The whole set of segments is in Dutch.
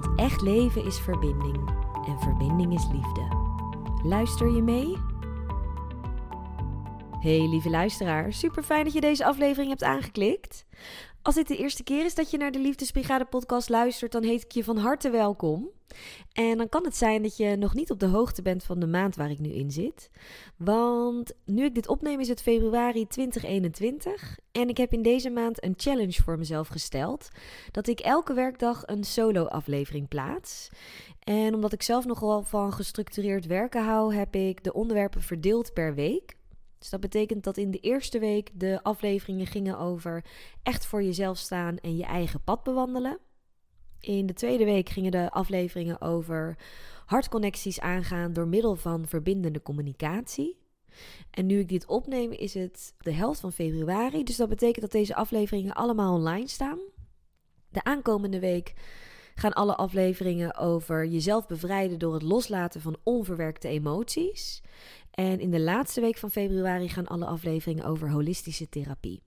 Want echt leven is verbinding en verbinding is liefde. Luister je mee? Hey lieve luisteraar, super fijn dat je deze aflevering hebt aangeklikt. Als dit de eerste keer is dat je naar de Liefdesbrigade podcast luistert, dan heet ik je van harte welkom. En dan kan het zijn dat je nog niet op de hoogte bent van de maand waar ik nu in zit. Want nu ik dit opneem is het februari 2021 en ik heb in deze maand een challenge voor mezelf gesteld. Dat ik elke werkdag een solo aflevering plaats. En omdat ik zelf nogal van gestructureerd werken hou, heb ik de onderwerpen verdeeld per week. Dus dat betekent dat in de eerste week de afleveringen gingen over echt voor jezelf staan en je eigen pad bewandelen. In de tweede week gingen de afleveringen over hartconnecties aangaan door middel van verbindende communicatie. En nu ik dit opneem is het de helft van februari, dus dat betekent dat deze afleveringen allemaal online staan. De aankomende week gaan alle afleveringen over jezelf bevrijden door het loslaten van onverwerkte emoties. En in de laatste week van februari gaan alle afleveringen over holistische therapie.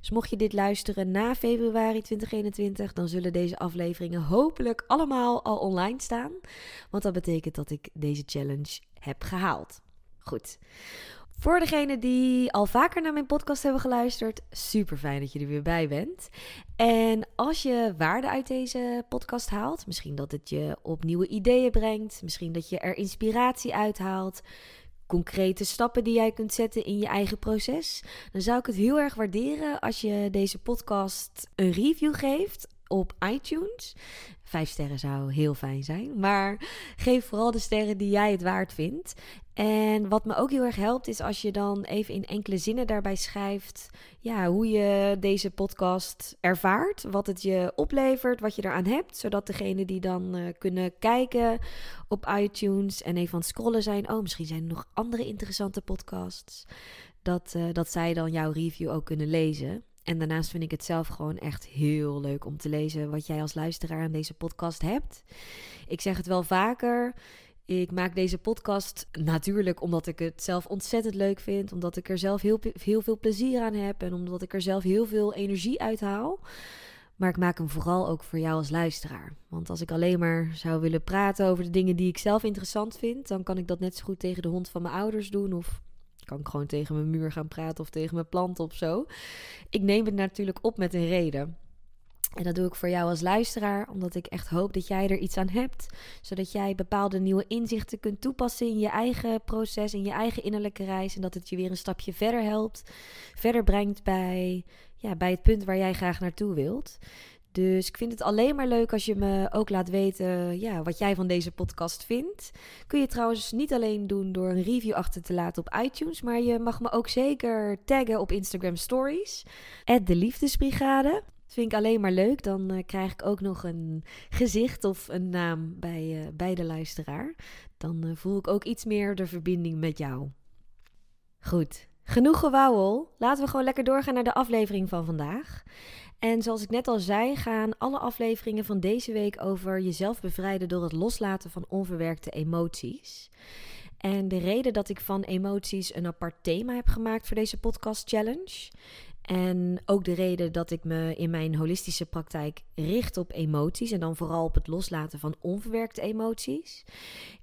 Dus mocht je dit luisteren na februari 2021, dan zullen deze afleveringen hopelijk allemaal al online staan. Want dat betekent dat ik deze challenge heb gehaald. Goed. Voor degenen die al vaker naar mijn podcast hebben geluisterd, super fijn dat je er weer bij bent. En als je waarde uit deze podcast haalt, misschien dat het je op nieuwe ideeën brengt, misschien dat je er inspiratie uithaalt, concrete stappen die jij kunt zetten in je eigen proces, dan zou ik het heel erg waarderen als je deze podcast een review geeft op iTunes. Vijf sterren zou heel fijn zijn. Maar geef vooral de sterren die jij het waard vindt. En wat me ook heel erg helpt, is als je dan even in enkele zinnen daarbij schrijft. Ja, hoe je deze podcast ervaart. Wat het je oplevert, wat je eraan hebt. Zodat degene die dan uh, kunnen kijken op iTunes en even aan het scrollen zijn. Oh, misschien zijn er nog andere interessante podcasts. Dat, uh, dat zij dan jouw review ook kunnen lezen. En daarnaast vind ik het zelf gewoon echt heel leuk om te lezen wat jij als luisteraar aan deze podcast hebt. Ik zeg het wel vaker. Ik maak deze podcast natuurlijk omdat ik het zelf ontzettend leuk vind. Omdat ik er zelf heel, heel veel plezier aan heb. En omdat ik er zelf heel veel energie uit haal. Maar ik maak hem vooral ook voor jou als luisteraar. Want als ik alleen maar zou willen praten over de dingen die ik zelf interessant vind, dan kan ik dat net zo goed tegen de hond van mijn ouders doen. Of kan ik gewoon tegen mijn muur gaan praten of tegen mijn plant of zo. Ik neem het natuurlijk op met een reden. En dat doe ik voor jou als luisteraar, omdat ik echt hoop dat jij er iets aan hebt. Zodat jij bepaalde nieuwe inzichten kunt toepassen in je eigen proces, in je eigen innerlijke reis. En dat het je weer een stapje verder helpt, verder brengt bij, ja, bij het punt waar jij graag naartoe wilt. Dus ik vind het alleen maar leuk als je me ook laat weten ja, wat jij van deze podcast vindt. Kun je trouwens niet alleen doen door een review achter te laten op iTunes, maar je mag me ook zeker taggen op Instagram Stories. de Liefdesbrigade. Dat vind ik alleen maar leuk. Dan uh, krijg ik ook nog een gezicht of een naam bij, uh, bij de luisteraar. Dan uh, voel ik ook iets meer de verbinding met jou. Goed, genoeg gewauwel. Laten we gewoon lekker doorgaan naar de aflevering van vandaag. En zoals ik net al zei, gaan alle afleveringen van deze week over jezelf bevrijden door het loslaten van onverwerkte emoties. En de reden dat ik van emoties een apart thema heb gemaakt voor deze podcast challenge. En ook de reden dat ik me in mijn holistische praktijk richt op emoties en dan vooral op het loslaten van onverwerkte emoties,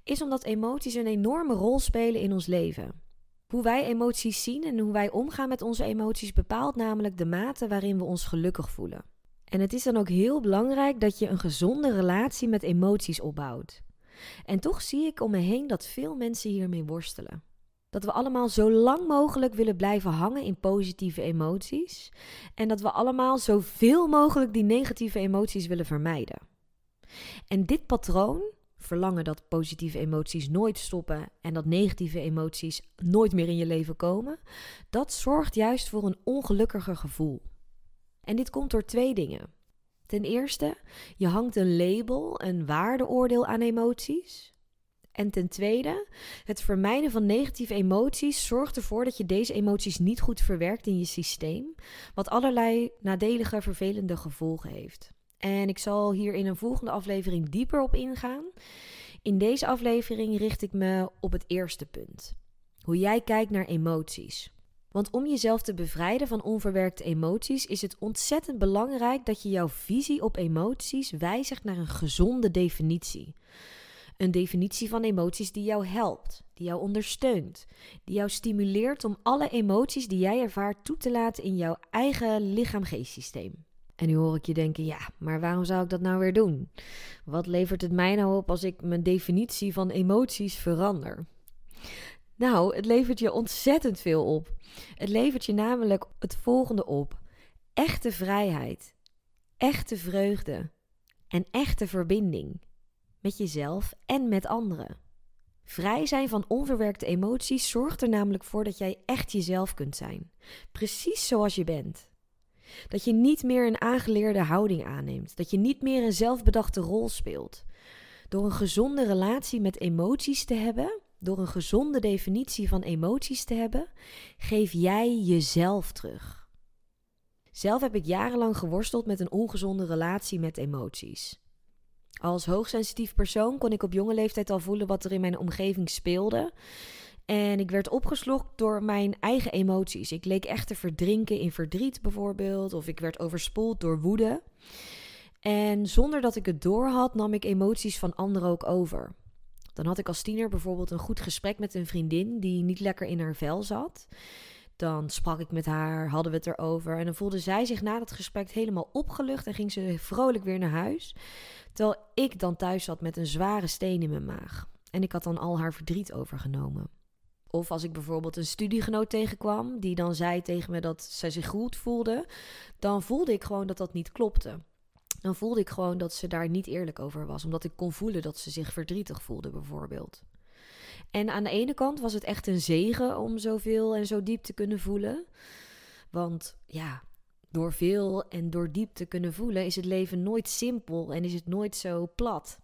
is omdat emoties een enorme rol spelen in ons leven. Hoe wij emoties zien en hoe wij omgaan met onze emoties bepaalt namelijk de mate waarin we ons gelukkig voelen. En het is dan ook heel belangrijk dat je een gezonde relatie met emoties opbouwt. En toch zie ik om me heen dat veel mensen hiermee worstelen. Dat we allemaal zo lang mogelijk willen blijven hangen in positieve emoties. En dat we allemaal zoveel mogelijk die negatieve emoties willen vermijden. En dit patroon verlangen dat positieve emoties nooit stoppen en dat negatieve emoties nooit meer in je leven komen, dat zorgt juist voor een ongelukkiger gevoel. En dit komt door twee dingen. Ten eerste, je hangt een label, een waardeoordeel aan emoties. En ten tweede, het vermijden van negatieve emoties zorgt ervoor dat je deze emoties niet goed verwerkt in je systeem, wat allerlei nadelige, vervelende gevolgen heeft. En ik zal hier in een volgende aflevering dieper op ingaan. In deze aflevering richt ik me op het eerste punt: hoe jij kijkt naar emoties. Want om jezelf te bevrijden van onverwerkte emoties is het ontzettend belangrijk dat je jouw visie op emoties wijzigt naar een gezonde definitie. Een definitie van emoties die jou helpt, die jou ondersteunt, die jou stimuleert om alle emoties die jij ervaart toe te laten in jouw eigen lichaam-geestsysteem. En nu hoor ik je denken: ja, maar waarom zou ik dat nou weer doen? Wat levert het mij nou op als ik mijn definitie van emoties verander? Nou, het levert je ontzettend veel op. Het levert je namelijk het volgende op: echte vrijheid, echte vreugde en echte verbinding met jezelf en met anderen. Vrij zijn van onverwerkte emoties zorgt er namelijk voor dat jij echt jezelf kunt zijn, precies zoals je bent. Dat je niet meer een aangeleerde houding aanneemt, dat je niet meer een zelfbedachte rol speelt. Door een gezonde relatie met emoties te hebben, door een gezonde definitie van emoties te hebben, geef jij jezelf terug. Zelf heb ik jarenlang geworsteld met een ongezonde relatie met emoties. Als hoogsensitief persoon kon ik op jonge leeftijd al voelen wat er in mijn omgeving speelde. En ik werd opgeslokt door mijn eigen emoties. Ik leek echt te verdrinken in verdriet bijvoorbeeld, of ik werd overspoeld door woede. En zonder dat ik het doorhad, nam ik emoties van anderen ook over. Dan had ik als tiener bijvoorbeeld een goed gesprek met een vriendin die niet lekker in haar vel zat. Dan sprak ik met haar, hadden we het erover. En dan voelde zij zich na dat gesprek helemaal opgelucht en ging ze vrolijk weer naar huis. Terwijl ik dan thuis zat met een zware steen in mijn maag. En ik had dan al haar verdriet overgenomen. Of als ik bijvoorbeeld een studiegenoot tegenkwam, die dan zei tegen me dat zij zich goed voelde, dan voelde ik gewoon dat dat niet klopte. Dan voelde ik gewoon dat ze daar niet eerlijk over was, omdat ik kon voelen dat ze zich verdrietig voelde, bijvoorbeeld. En aan de ene kant was het echt een zegen om zoveel en zo diep te kunnen voelen. Want ja, door veel en door diep te kunnen voelen is het leven nooit simpel en is het nooit zo plat.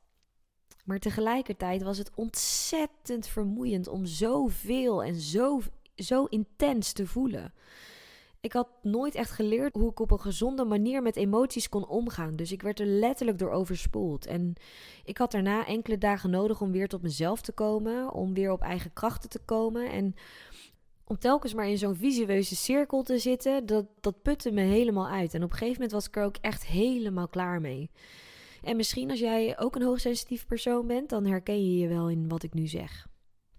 Maar tegelijkertijd was het ontzettend vermoeiend om zoveel en zo, zo intens te voelen. Ik had nooit echt geleerd hoe ik op een gezonde manier met emoties kon omgaan. Dus ik werd er letterlijk door overspoeld. En ik had daarna enkele dagen nodig om weer tot mezelf te komen. Om weer op eigen krachten te komen. En om telkens maar in zo'n visueuze cirkel te zitten, dat, dat putte me helemaal uit. En op een gegeven moment was ik er ook echt helemaal klaar mee. En misschien als jij ook een hoogsensitief persoon bent, dan herken je je wel in wat ik nu zeg.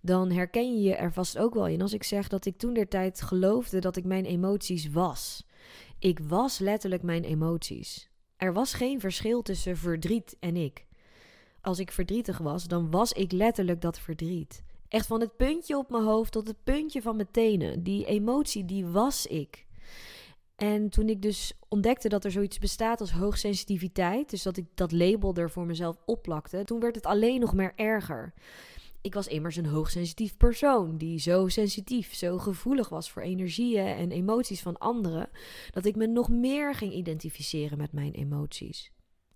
Dan herken je je er vast ook wel in als ik zeg dat ik toen der tijd geloofde dat ik mijn emoties was. Ik was letterlijk mijn emoties. Er was geen verschil tussen verdriet en ik. Als ik verdrietig was, dan was ik letterlijk dat verdriet. Echt van het puntje op mijn hoofd tot het puntje van mijn tenen. Die emotie, die was ik. En toen ik dus ontdekte dat er zoiets bestaat als hoogsensitiviteit, dus dat ik dat label er voor mezelf opplakte, toen werd het alleen nog meer erger. Ik was immers een hoogsensitief persoon die zo sensitief, zo gevoelig was voor energieën en emoties van anderen, dat ik me nog meer ging identificeren met mijn emoties.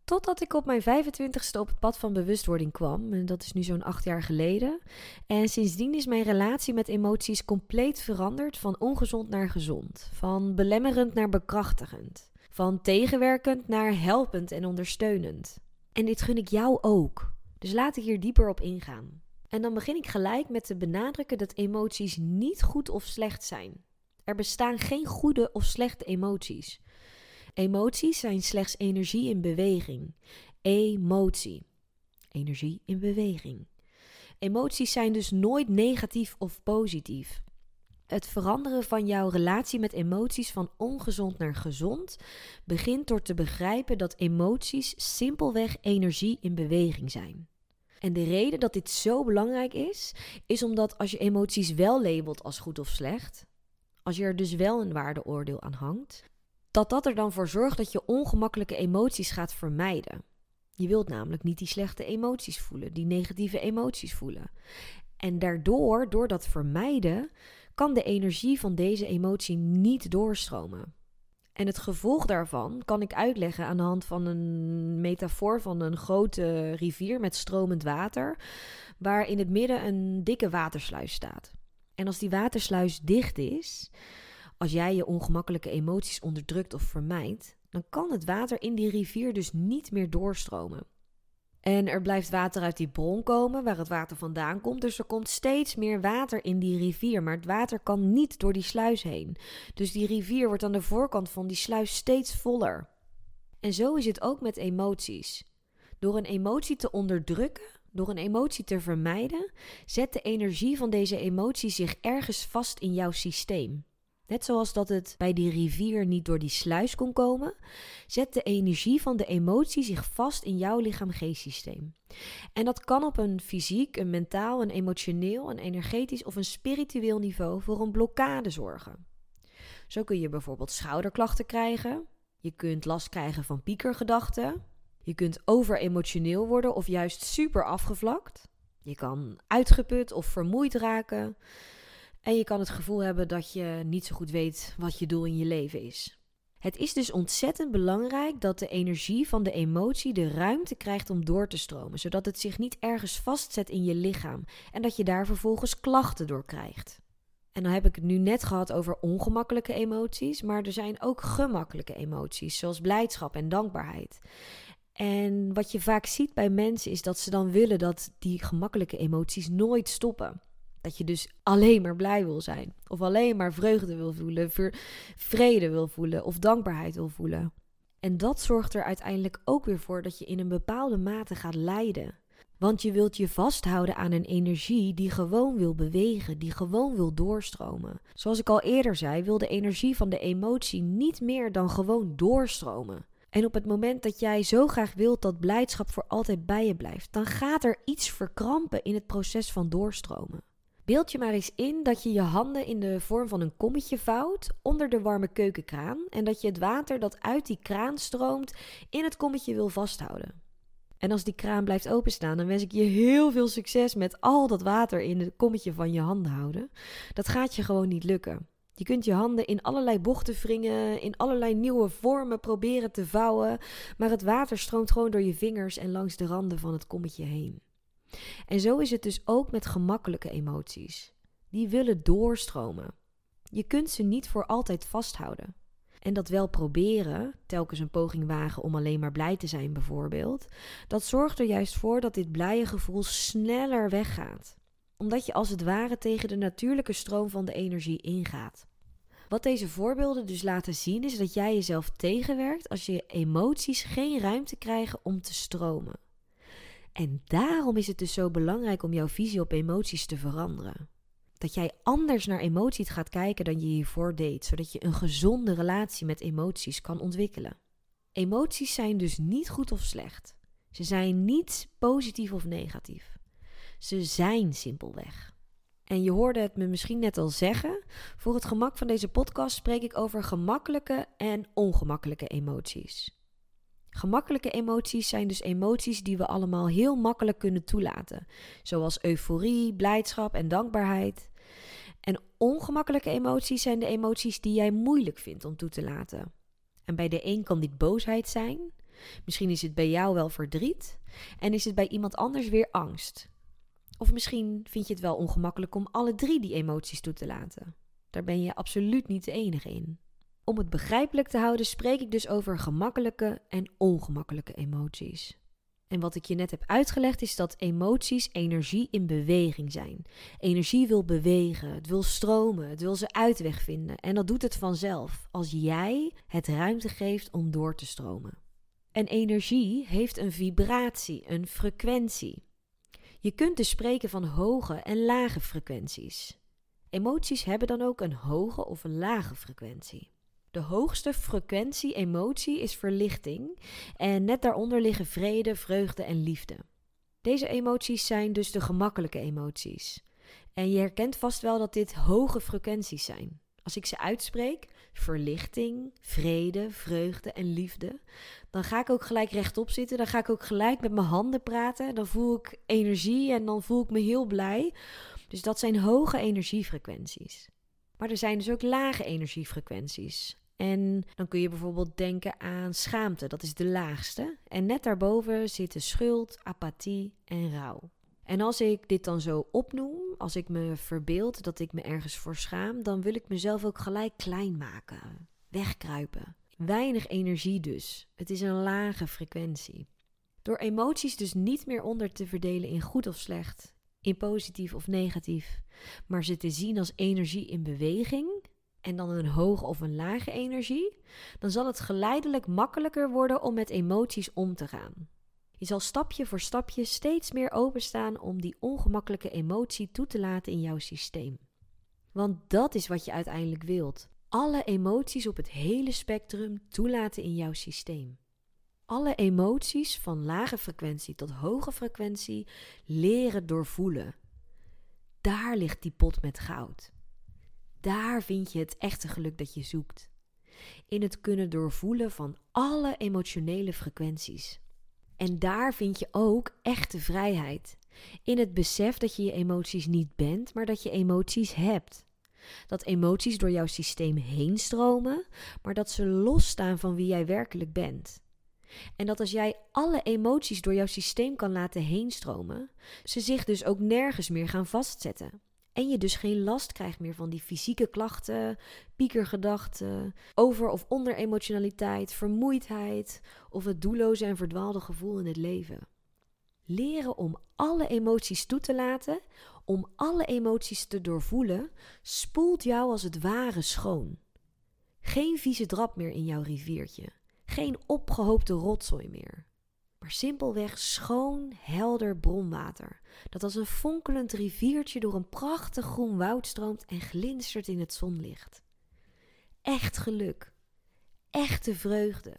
Totdat ik op mijn 25ste op het pad van bewustwording kwam. En dat is nu zo'n acht jaar geleden. En sindsdien is mijn relatie met emoties compleet veranderd van ongezond naar gezond. Van belemmerend naar bekrachtigend. Van tegenwerkend naar helpend en ondersteunend. En dit gun ik jou ook. Dus laat ik hier dieper op ingaan. En dan begin ik gelijk met te benadrukken dat emoties niet goed of slecht zijn. Er bestaan geen goede of slechte emoties. Emoties zijn slechts energie in beweging. Emotie. Energie in beweging. Emoties zijn dus nooit negatief of positief. Het veranderen van jouw relatie met emoties van ongezond naar gezond begint door te begrijpen dat emoties simpelweg energie in beweging zijn. En de reden dat dit zo belangrijk is, is omdat als je emoties wel labelt als goed of slecht, als je er dus wel een waardeoordeel aan hangt, dat dat er dan voor zorgt dat je ongemakkelijke emoties gaat vermijden. Je wilt namelijk niet die slechte emoties voelen, die negatieve emoties voelen. En daardoor, door dat vermijden, kan de energie van deze emotie niet doorstromen. En het gevolg daarvan kan ik uitleggen aan de hand van een metafoor van een grote rivier met stromend water, waar in het midden een dikke watersluis staat. En als die watersluis dicht is, als jij je ongemakkelijke emoties onderdrukt of vermijdt, dan kan het water in die rivier dus niet meer doorstromen. En er blijft water uit die bron komen waar het water vandaan komt. Dus er komt steeds meer water in die rivier. Maar het water kan niet door die sluis heen. Dus die rivier wordt aan de voorkant van die sluis steeds voller. En zo is het ook met emoties. Door een emotie te onderdrukken, door een emotie te vermijden, zet de energie van deze emotie zich ergens vast in jouw systeem. Net zoals dat het bij die rivier niet door die sluis kon komen, zet de energie van de emotie zich vast in jouw lichaam-geestsysteem. En dat kan op een fysiek, een mentaal, een emotioneel, een energetisch of een spiritueel niveau voor een blokkade zorgen. Zo kun je bijvoorbeeld schouderklachten krijgen, je kunt last krijgen van piekergedachten, je kunt overemotioneel worden of juist super afgevlakt, je kan uitgeput of vermoeid raken. En je kan het gevoel hebben dat je niet zo goed weet wat je doel in je leven is. Het is dus ontzettend belangrijk dat de energie van de emotie de ruimte krijgt om door te stromen, zodat het zich niet ergens vastzet in je lichaam en dat je daar vervolgens klachten door krijgt. En dan heb ik het nu net gehad over ongemakkelijke emoties, maar er zijn ook gemakkelijke emoties, zoals blijdschap en dankbaarheid. En wat je vaak ziet bij mensen is dat ze dan willen dat die gemakkelijke emoties nooit stoppen. Dat je dus alleen maar blij wil zijn. Of alleen maar vreugde wil voelen, vrede wil voelen of dankbaarheid wil voelen. En dat zorgt er uiteindelijk ook weer voor dat je in een bepaalde mate gaat lijden. Want je wilt je vasthouden aan een energie die gewoon wil bewegen, die gewoon wil doorstromen. Zoals ik al eerder zei, wil de energie van de emotie niet meer dan gewoon doorstromen. En op het moment dat jij zo graag wilt dat blijdschap voor altijd bij je blijft, dan gaat er iets verkrampen in het proces van doorstromen. Beeld je maar eens in dat je je handen in de vorm van een kommetje vouwt onder de warme keukenkraan en dat je het water dat uit die kraan stroomt in het kommetje wil vasthouden. En als die kraan blijft openstaan, dan wens ik je heel veel succes met al dat water in het kommetje van je handen houden. Dat gaat je gewoon niet lukken. Je kunt je handen in allerlei bochten wringen, in allerlei nieuwe vormen proberen te vouwen, maar het water stroomt gewoon door je vingers en langs de randen van het kommetje heen. En zo is het dus ook met gemakkelijke emoties. Die willen doorstromen. Je kunt ze niet voor altijd vasthouden. En dat wel proberen, telkens een poging wagen om alleen maar blij te zijn bijvoorbeeld, dat zorgt er juist voor dat dit blije gevoel sneller weggaat. Omdat je als het ware tegen de natuurlijke stroom van de energie ingaat. Wat deze voorbeelden dus laten zien is dat jij jezelf tegenwerkt als je emoties geen ruimte krijgen om te stromen. En daarom is het dus zo belangrijk om jouw visie op emoties te veranderen. Dat jij anders naar emoties gaat kijken dan je hiervoor deed, zodat je een gezonde relatie met emoties kan ontwikkelen. Emoties zijn dus niet goed of slecht. Ze zijn niet positief of negatief. Ze zijn simpelweg. En je hoorde het me misschien net al zeggen. Voor het gemak van deze podcast spreek ik over gemakkelijke en ongemakkelijke emoties. Gemakkelijke emoties zijn dus emoties die we allemaal heel makkelijk kunnen toelaten, zoals euforie, blijdschap en dankbaarheid. En ongemakkelijke emoties zijn de emoties die jij moeilijk vindt om toe te laten. En bij de een kan dit boosheid zijn, misschien is het bij jou wel verdriet en is het bij iemand anders weer angst. Of misschien vind je het wel ongemakkelijk om alle drie die emoties toe te laten. Daar ben je absoluut niet de enige in. Om het begrijpelijk te houden spreek ik dus over gemakkelijke en ongemakkelijke emoties. En wat ik je net heb uitgelegd is dat emoties energie in beweging zijn. Energie wil bewegen, het wil stromen, het wil zijn uitweg vinden. En dat doet het vanzelf als jij het ruimte geeft om door te stromen. En energie heeft een vibratie, een frequentie. Je kunt dus spreken van hoge en lage frequenties. Emoties hebben dan ook een hoge of een lage frequentie. De hoogste frequentie emotie is verlichting en net daaronder liggen vrede, vreugde en liefde. Deze emoties zijn dus de gemakkelijke emoties. En je herkent vast wel dat dit hoge frequenties zijn. Als ik ze uitspreek, verlichting, vrede, vreugde en liefde, dan ga ik ook gelijk rechtop zitten. Dan ga ik ook gelijk met mijn handen praten. Dan voel ik energie en dan voel ik me heel blij. Dus dat zijn hoge energiefrequenties. Maar er zijn dus ook lage energiefrequenties. En dan kun je bijvoorbeeld denken aan schaamte, dat is de laagste. En net daarboven zitten schuld, apathie en rouw. En als ik dit dan zo opnoem, als ik me verbeeld dat ik me ergens voor schaam, dan wil ik mezelf ook gelijk klein maken, wegkruipen. Weinig energie dus. Het is een lage frequentie. Door emoties dus niet meer onder te verdelen in goed of slecht, in positief of negatief, maar ze te zien als energie in beweging en dan een hoge of een lage energie, dan zal het geleidelijk makkelijker worden om met emoties om te gaan. Je zal stapje voor stapje steeds meer openstaan om die ongemakkelijke emotie toe te laten in jouw systeem. Want dat is wat je uiteindelijk wilt. Alle emoties op het hele spectrum toelaten in jouw systeem. Alle emoties van lage frequentie tot hoge frequentie leren doorvoelen. Daar ligt die pot met goud. Daar vind je het echte geluk dat je zoekt. In het kunnen doorvoelen van alle emotionele frequenties. En daar vind je ook echte vrijheid. In het besef dat je je emoties niet bent, maar dat je emoties hebt. Dat emoties door jouw systeem heen stromen, maar dat ze losstaan van wie jij werkelijk bent. En dat als jij alle emoties door jouw systeem kan laten heenstromen, ze zich dus ook nergens meer gaan vastzetten. En je dus geen last krijgt meer van die fysieke klachten, piekergedachten, over- of onderemotionaliteit, vermoeidheid of het doelloze en verdwaalde gevoel in het leven. Leren om alle emoties toe te laten, om alle emoties te doorvoelen, spoelt jou als het ware schoon. Geen vieze drap meer in jouw riviertje, geen opgehoopte rotzooi meer maar simpelweg schoon, helder bronwater, dat als een fonkelend riviertje door een prachtig groen woud stroomt en glinstert in het zonlicht. Echt geluk, echte vreugde,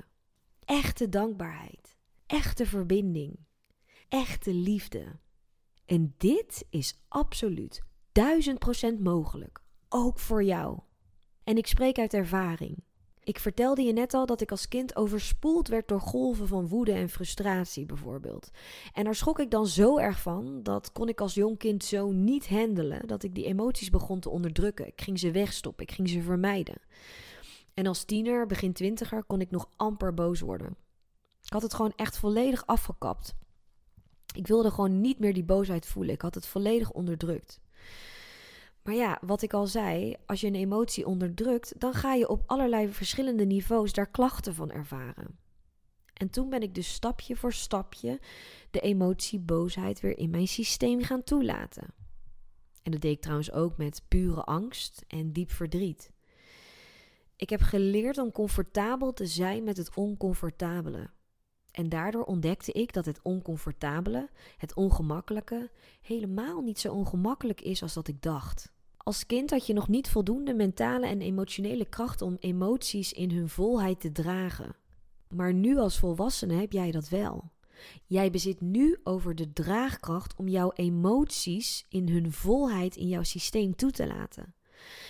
echte dankbaarheid, echte verbinding, echte liefde. En dit is absoluut duizend procent mogelijk, ook voor jou. En ik spreek uit ervaring. Ik vertelde je net al dat ik als kind overspoeld werd door golven van woede en frustratie, bijvoorbeeld. En daar schrok ik dan zo erg van, dat kon ik als jong kind zo niet handelen, dat ik die emoties begon te onderdrukken. Ik ging ze wegstoppen, ik ging ze vermijden. En als tiener, begin twintiger, kon ik nog amper boos worden. Ik had het gewoon echt volledig afgekapt. Ik wilde gewoon niet meer die boosheid voelen. Ik had het volledig onderdrukt. Maar ja, wat ik al zei, als je een emotie onderdrukt, dan ga je op allerlei verschillende niveaus daar klachten van ervaren. En toen ben ik dus stapje voor stapje de emotie boosheid weer in mijn systeem gaan toelaten. En dat deed ik trouwens ook met pure angst en diep verdriet. Ik heb geleerd om comfortabel te zijn met het oncomfortabele. En daardoor ontdekte ik dat het oncomfortabele, het ongemakkelijke, helemaal niet zo ongemakkelijk is als dat ik dacht. Als kind had je nog niet voldoende mentale en emotionele kracht om emoties in hun volheid te dragen. Maar nu als volwassene heb jij dat wel. Jij bezit nu over de draagkracht om jouw emoties in hun volheid in jouw systeem toe te laten.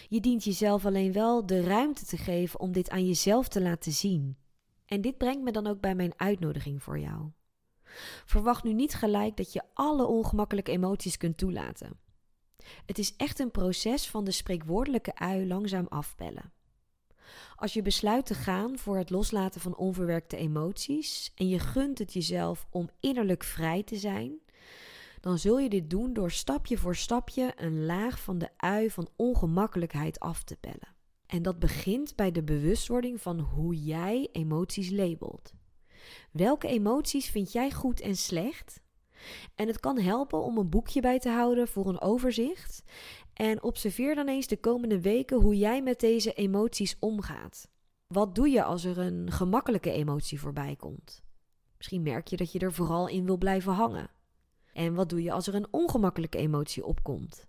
Je dient jezelf alleen wel de ruimte te geven om dit aan jezelf te laten zien. En dit brengt me dan ook bij mijn uitnodiging voor jou. Verwacht nu niet gelijk dat je alle ongemakkelijke emoties kunt toelaten. Het is echt een proces van de spreekwoordelijke ui langzaam afbellen. Als je besluit te gaan voor het loslaten van onverwerkte emoties en je gunt het jezelf om innerlijk vrij te zijn, dan zul je dit doen door stapje voor stapje een laag van de ui van ongemakkelijkheid af te bellen. En dat begint bij de bewustwording van hoe jij emoties labelt. Welke emoties vind jij goed en slecht? En het kan helpen om een boekje bij te houden voor een overzicht. En observeer dan eens de komende weken hoe jij met deze emoties omgaat. Wat doe je als er een gemakkelijke emotie voorbij komt? Misschien merk je dat je er vooral in wil blijven hangen. En wat doe je als er een ongemakkelijke emotie opkomt?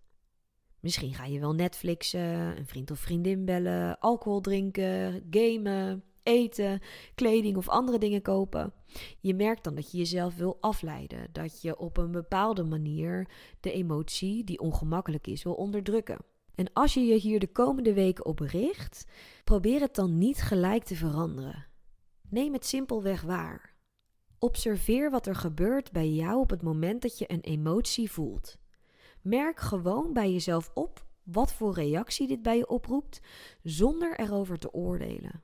Misschien ga je wel Netflixen, een vriend of vriendin bellen, alcohol drinken, gamen, eten, kleding of andere dingen kopen. Je merkt dan dat je jezelf wil afleiden, dat je op een bepaalde manier de emotie die ongemakkelijk is wil onderdrukken. En als je je hier de komende weken op richt, probeer het dan niet gelijk te veranderen. Neem het simpelweg waar. Observeer wat er gebeurt bij jou op het moment dat je een emotie voelt. Merk gewoon bij jezelf op wat voor reactie dit bij je oproept, zonder erover te oordelen.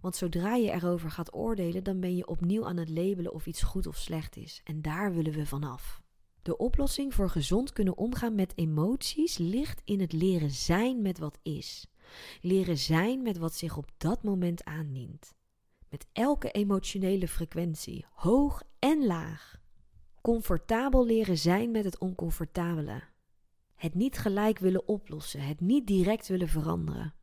Want zodra je erover gaat oordelen, dan ben je opnieuw aan het labelen of iets goed of slecht is. En daar willen we vanaf. De oplossing voor gezond kunnen omgaan met emoties ligt in het leren zijn met wat is. Leren zijn met wat zich op dat moment aandient. Met elke emotionele frequentie, hoog en laag. Comfortabel leren zijn met het oncomfortabele. Het niet gelijk willen oplossen, het niet direct willen veranderen.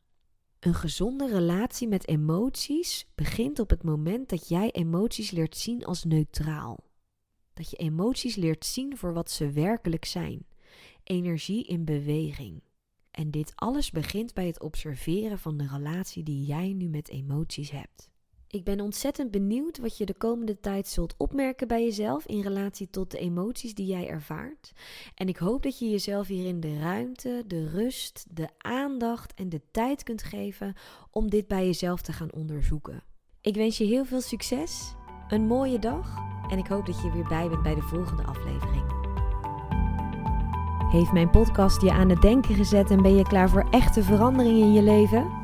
Een gezonde relatie met emoties begint op het moment dat jij emoties leert zien als neutraal. Dat je emoties leert zien voor wat ze werkelijk zijn: energie in beweging. En dit alles begint bij het observeren van de relatie die jij nu met emoties hebt. Ik ben ontzettend benieuwd wat je de komende tijd zult opmerken bij jezelf in relatie tot de emoties die jij ervaart. En ik hoop dat je jezelf hierin de ruimte, de rust, de aandacht en de tijd kunt geven om dit bij jezelf te gaan onderzoeken. Ik wens je heel veel succes, een mooie dag en ik hoop dat je weer bij bent bij de volgende aflevering. Heeft mijn podcast je aan het denken gezet en ben je klaar voor echte verandering in je leven?